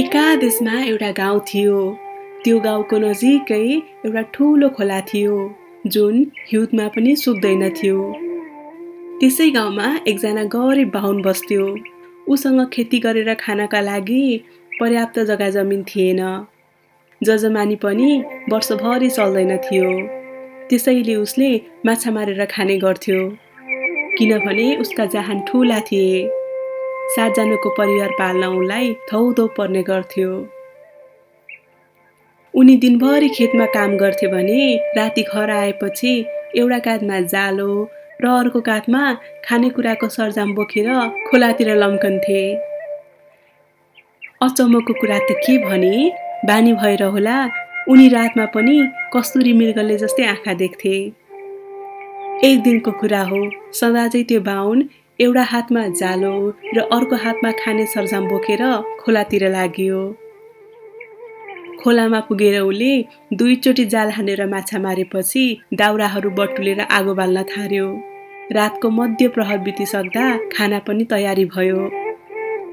एकादेशमा एउटा गाउँ थियो। त्यो गाउँको नजिकै एउटा ठुलो खोला थियो जुन हिउँदमा पनि सुक्दैन थियो। त्यसै गाउँमा एकजना गरिब बाहुन बस्थ्यो। उसँग खेती गरेर खानका लागि पर्याप्त जग्गा जमिन थिएन। जजमानी पनि वर्षभरि चल्दैन थियो। त्यसैले उसले माछा मारेर खाने गर्थ्यो। किनभने उसका जहान ठुला थिए। सातजनाको परिवार पाल्न उनलाई थौधो पर्ने गर्थ्यो। उनी दिनभरि खेतमा काम गर्थे भने राति घर आएपछि एउटा काँधमा जालो र अर्को काँधमा खानेकुराको सरजाम बोकेर खोलातिर लम्कन्थे। अचम्मको कुरा त के भने बानी भएर होला उनी रातमा पनि कस्तुरी मृगले जस्तै आँखा देख्थे। एक दिनको कुरा हो सदा चाहिँ त्यो बाहुन एउटा हातमा जालो र अर्को हातमा खाने सरजाम बोकेर खोलातिर लाग्यो। खोलामा पुगेर उसले दुईचोटि जाल हानेर माछा मारेपछि दाउराहरू बटुलेर आगो बाल्न थाल्यो। रातको मध्य प्रहर बितिसक्दा खाना पनि तयारी भयो।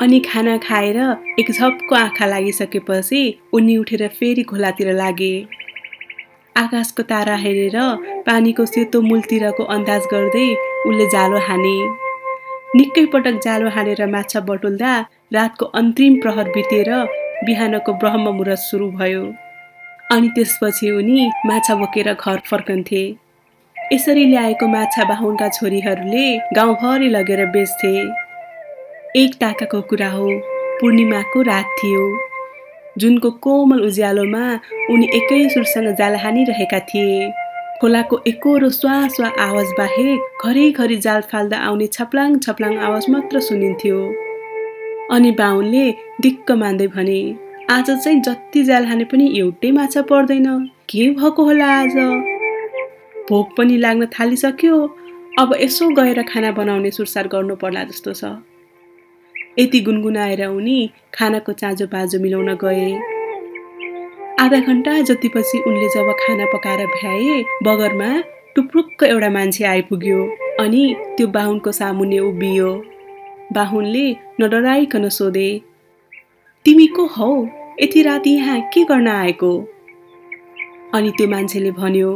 अनि खाना खाएर एक झपको आँखा लागिसकेपछि उनी उठेर फेरि खोलातिर लागे। आकाशको तारा हेरेर पानीको सेतो मूलतिरको अन्दाज गर्दै उसले जालो हाने। निकै पटक जालो हानेर माछा बटुल्दा रातको अन्तिम प्रहर बितेर बिहानको ब्रह्म मुहुर्त सुरु भयो। अनि त्यसपछि उनी माछा बोकेर घर फर्कन्थे। यसरी ल्याएको माछा बाहुनका छोरीहरूले गाउँभरि लगेर बेच्थे। एक टाकाको कुरा हो पूर्णिमाको रात थियो। जुनको कोमल उज्यालोमा उनी एकै सुरसँग जाल हानिरहेका थिए। खोलाको एकोरो स्वा स्वा आवाज बाहेक घरिघरि जाल फाल्दा आउने छप्लाङ छप्लाङ आवाज मात्र सुनिन्थ्यो। अनि बाहुनले दिक्क मान्दै भने आज चाहिँ जति जाल हाने पनि एउटै माछा पर्दैन। के भएको होला आज? भोक पनि लाग्न थालिसक्यो। अब यसो गएर खाना बनाउने सुरसार गर्नु पर्ला जस्तो छ। यति गुनगुनाएर उनी खानाको चाँजो बाजो मिलाउन गए। आधा घन्टा जतिपछि उनले जब खाना पकाएर भ्याए बगरमा टुप्रुक्क एउटा मान्छे आइपुग्यो अनि त्यो बाहुनको सामुन्ने उभियो। बाहुनले नडराइकन सोधे तिमी को हौ? यति राति यहाँ के गर्न आएको? अनि त्यो मान्छेले भन्यो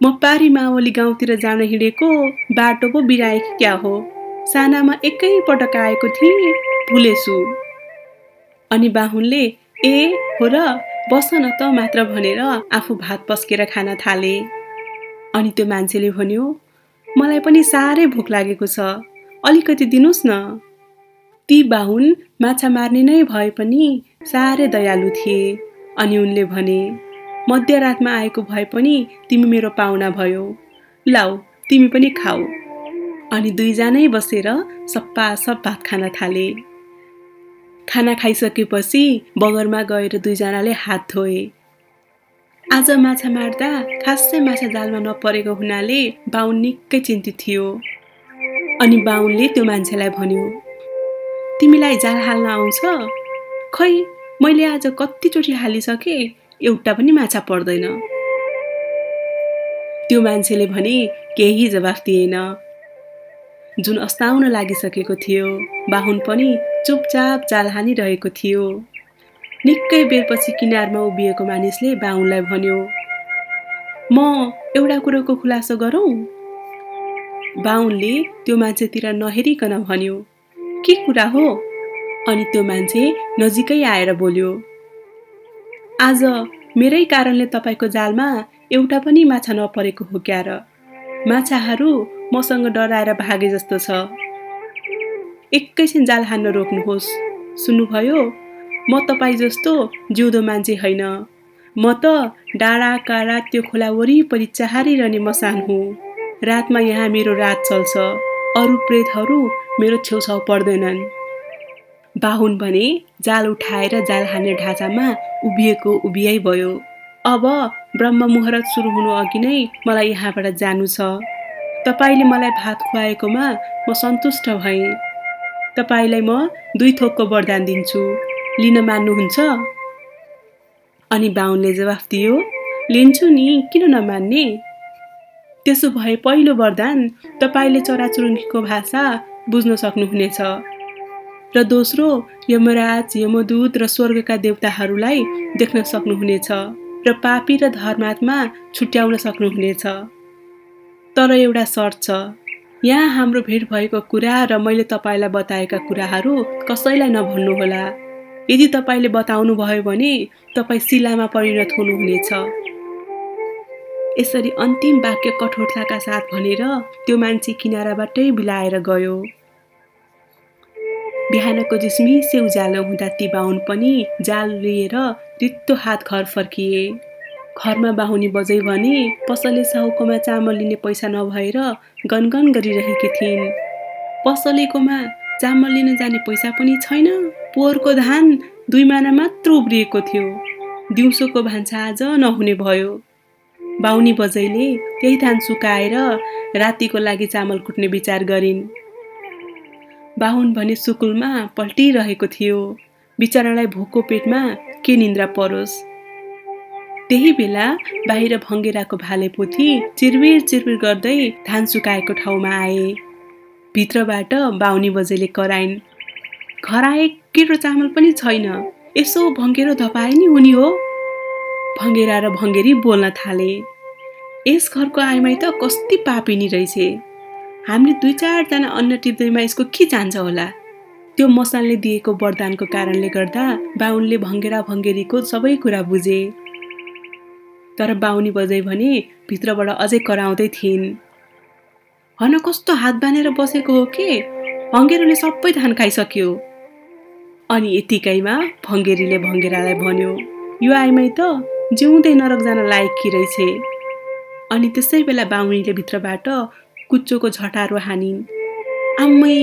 म पारी मावली गाउँतिर जान हिँडेको बाटो पो बिराएकी क्या हो? सानामा एकै पटक आएको थिएँ भुलेछु। अनि बाहुनले ए हो र बस न त मात्र भनेर आफू भात पस्केर खान थाले। अनि त्यो मान्छेले भन्यो मलाई पनि साह्रै भोक लागेको छ। अलिकति दिनुहोस् न। ती बाहुन माछा मार्ने नै भए पनि साह्रै दयालु थिए। अनि उनले भने मध्यरातमा आएको भए पनि तिमी मेरो पाहुना भयो। लाउ तिमी पनि खाऊ। अनि दुईजनै बसेर सप्पा सब भात खान थाले। खाना खाइसकेपछि बगरमा गएर दुईजनाले हात धोए। आज माछा मार्दा खासै माछा जालमा नपरेको हुनाले बाहुन निकै चिन्तित थियो। अनि बाहुनले त्यो मान्छेलाई भन्यो तिमीलाई जाल हाल्न आउँछ? खै मैले आज कतिचोटि हालिसकेँ एउटा पनि माछा पर्दैन त्यो मान्छेले भने केही जवाफ दिएन। जुन अस्ताउन लागिसकेको थियो बाहुन पनि चुपचाप जाल हानिरहेको थियो। निकै बेरपछि किनारमा उभिएको मानिसले बाहुनलाई भन्यो म एउटा कुरोको खुलासो गरौँ? बाहुनले त्यो मान्छेतिर नहेरिकन भन्यो के कुरा हो? अनि त्यो मान्छे नजिकै आएर बोल्यो आज मेरै कारणले तपाईँको जालमा एउटा पनि माछा नपरेको हो क्या र माछाहरू मसँग डराएर भागे जस्तो छ। एकैछिन जाल हान्न रोक्नुहोस्। सुन्नुभयो? म तपाईँ जस्तो जिउँदो मान्छे होइन। म त डाँडा काँडा त्यो खोला वरिपरि चाहारिरहने मसान हुँ। रातमा यहाँ मेरो रात चल्छ। अरू प्रेतहरू मेरो छेउछाउ पर्दैनन्। बाहुन भने जाल उठाएर जाल हान्ने ढाँचामा उभिएको उभियै भयो। अब ब्रह्म मुहूर्त सुरु हुनु अघि नै मलाई यहाँबाट जानु छ। तपाईँले मलाई भात खुवाएकोमा म सन्तुष्ट भएँ। तपाईँलाई म दुई थोकको वरदान दिन्छु। लिन मान्नुहुन्छ? अनि बाहुनले जवाफ दियो लिन्छु नि किन नमान्ने? त्यसो भए पहिलो वरदान तपाईँले चराचुरुङ्गीको भाषा बुझ्न सक्नुहुनेछ। र दोस्रो यमराज यमदूत र स्वर्गका देवताहरूलाई देख्न सक्नुहुनेछ र पापी र धर्मात्मा छुट्याउन सक्नुहुनेछ। तर एउटा सर्ट छ। यहाँ हाम्रो भेट भएको कुरा र मैले तपाईँलाई बताएका कुराहरू कसैलाई नभन्नुहोला। यदि तपाईँले बताउनु भयो भने तपाईँ शिलामा परिणत हुनुहुनेछ। यसरी अन्तिम वाक्य कठोरताका साथ भनेर त्यो मान्छे किनाराबाटै बिलाएर गयो। बिहानको जिस्मिसे उज्यालो हुँदा ती बाहुन पनि जाल लिएर रित्तो हात घर फर्किए। घरमा बाहुनी बजै भने पसले साहुकोमा चामल लिने पैसा नभएर गनगन गरिरहेकी थिइन्। पसलेकोमा चामल लिन जाने पैसा पनि छैन। पोहोरको धान दुई माना मात्र उब्रिएको थियो। दिउँसोको भान्सा आज नहुने भयो। बाहुनी बजैले त्यही धान सुकाएर रातिको लागि चामल कुट्ने विचार गरिन्। बाहुन भने सुकुलमा पल्टिरहेको थियो। बिचरालाई भोको पेटमा के निन्द्रा परोस्? त्यही बेला बाहिर भङ्गेराको भाले पोथी चिरबिर चिरबिर गर्दै धान सुकाएको ठाउँमा आए। भित्रबाट बाहुनी बजेले कराइन् घर आए केटो चामल पनि छैन। यसो भङ्गेरो धपाए नि हुने हो भङ्गेरा र भङ्गेरी बोल्न थाले। यस घरको आइमाई त कति पापिनी रहेछ। हामीले दुई चारजना अन्न टिप्दैमा यसको के जान्छ होला त्यो मसानले दिएको वरदानको कारणले गर्दा बाहुनले भङ्गेरा भङ्गेरीको सबै कुरा बुझे। तर बाहुनी बजै भने भित्रबाट अझै कराउँदै थिइन्। हन कस्तो हात बाँधेर बसेको हो के? भङ्गेरोले सबै धान खाइसक्यो। अनि यतिकैमा भङ्गेरीले भङ्गेरालाई भन्यो यो आइमाई त जिउँदै नरक जान लायक कि रहेछ? अनि त्यसै बेला बाहुनीले भित्रबाट कुच्चोको झटारो हानिन्। आम्मै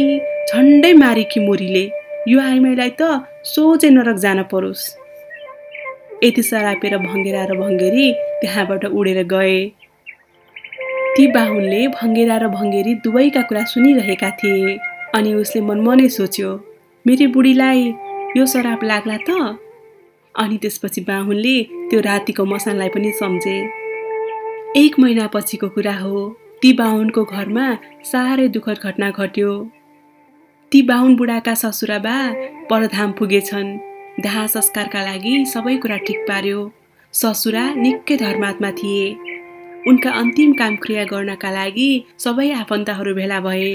झन्डै मारी कि मोरीले? यो आइमाईलाई त सोझै नरक जान परोस्। यति सरापेर भङ्गेरा र भङ्गेरी त्यहाँबाट उडेर गए। ती बाहुनले भङ्गेरा र भङ्गेरी दुवैका कुरा सुनिरहेका थिए अनि उसले मनमनै सोच्यो मेरी बुढीलाई यो सराप लाग्ला त? अनि त्यसपछि बाहुनले त्यो रातिको मसानलाई पनि सम्झे। एक महिना पछिको कुरा हो ती बाहुनको घरमा साह्रै दुःखद घटना घट्यो। ती बाहुन बुढाका ससुरा बा परधाम पुगेछन्। दाह संस्कारका लागि सबै कुरा ठिक पार्यो। ससुरा निकै धर्मात्मा थिए। उनका अन्तिम काम क्रिया गर्नका लागि सबै आफन्तहरू भेला भए।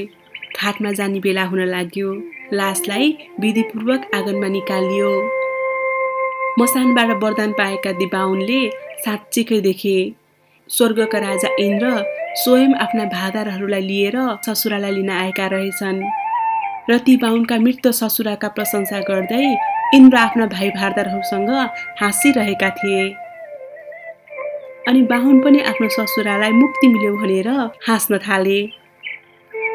घाटमा जाने बेला हुन लाग्यो। लासलाई विधिपूर्वक आँगनमा निकालियो। मसानबाट वरदान पाएका दिबाउनले साँच्चीकै देखे। स्वर्गका राजा इन्द्र स्वयं आफ्ना भादारहरूलाई लिएर ससुरालाई लिन आएका रहेछन्। र ती बाहुनका मृत ससुराका प्रशंसा गर्दै इन्द्र आफ्ना भाइ भारदारहरूसँग हाँसिरहेका थिए। अनि बाहुन पनि आफ्नो ससुरालाई मुक्ति मिल्यो भनेर हाँस्न थाले।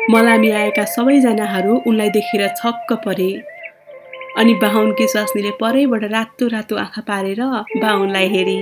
मलामी आएका सबैजनाहरू उनलाई देखेर छक्क परे। अनि बाहुनकी स्वास्नीले परैबाट रातो रातो आँखा पारेर बाहुनलाई हेरी।